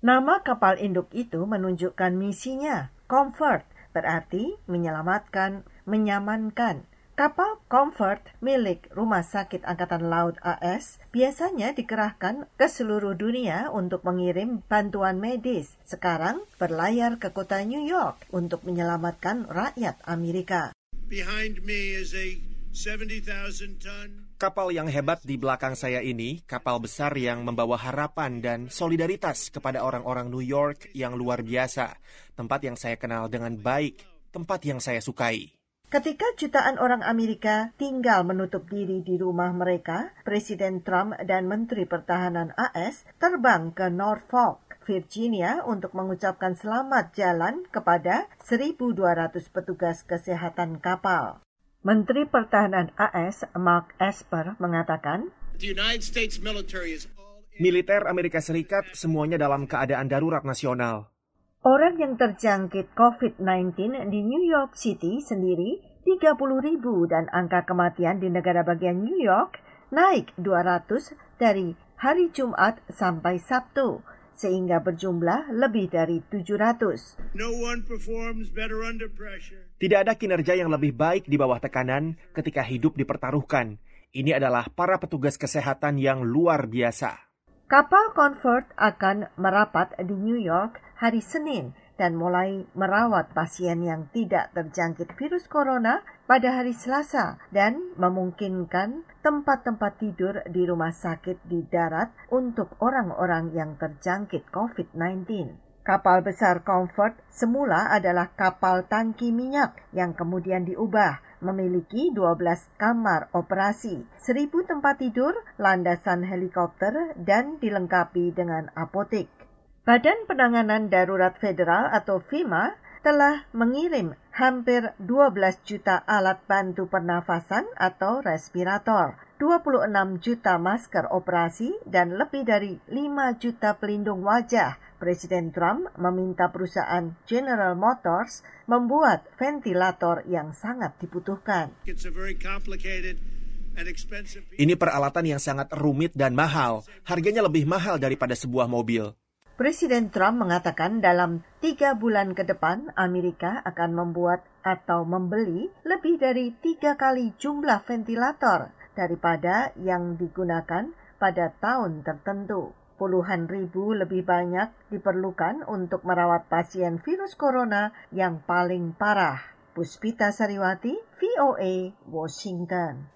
Nama kapal induk itu menunjukkan misinya, Comfort, berarti menyelamatkan, menyamankan. Kapal Comfort milik Rumah Sakit Angkatan Laut AS biasanya dikerahkan ke seluruh dunia untuk mengirim bantuan medis. Sekarang berlayar ke kota New York untuk menyelamatkan rakyat Amerika. Behind me is a 70,000 ton Kapal yang hebat di belakang saya ini, kapal besar yang membawa harapan dan solidaritas kepada orang-orang New York yang luar biasa, tempat yang saya kenal dengan baik, tempat yang saya sukai. Ketika jutaan orang Amerika tinggal menutup diri di rumah mereka, Presiden Trump dan Menteri Pertahanan AS terbang ke Norfolk, Virginia untuk mengucapkan selamat jalan kepada 1.200 petugas kesehatan kapal. Menteri Pertahanan AS Mark Esper mengatakan, The United States military is all in Militer Amerika Serikat semuanya dalam keadaan darurat nasional. orang yang terjangkit COVID-19 di New York City sendiri 30 ribu dan angka kematian di negara bagian New York naik 200 dari hari Jumat sampai Sabtu sehingga berjumlah lebih dari 700. no one performs better under pressure. Tidak ada kinerja yang lebih baik di bawah tekanan ketika hidup dipertaruhkan. Ini adalah para petugas kesehatan yang luar biasa. Kapal Comfort akan merapat di New York hari Senin dan mulai merawat pasien yang tidak terjangkit virus corona pada hari Selasa dan memungkinkan tempat-tempat tidur di rumah sakit di darat untuk orang-orang yang terjangkit COVID-19. Kapal besar Comfort semula adalah kapal tangki minyak yang kemudian diubah memiliki 12 kamar operasi, 1000 tempat tidur, landasan helikopter, dan dilengkapi dengan apotek. Badan Penanganan Darurat Federal atau FEMA telah mengirim hampir 12 juta alat bantu pernafasan atau respirator, 26 juta masker operasi, dan lebih dari 5 juta pelindung wajah. Presiden Trump meminta perusahaan General Motors membuat ventilator yang sangat dibutuhkan. Ini peralatan yang sangat rumit dan mahal. Harganya lebih mahal daripada sebuah mobil. Presiden Trump mengatakan dalam tiga bulan ke depan Amerika akan membuat atau membeli lebih dari tiga kali jumlah ventilator daripada yang digunakan pada tahun tertentu. Puluhan ribu lebih banyak diperlukan untuk merawat pasien virus corona yang paling parah. Puspita Sariwati, VOA, Washington.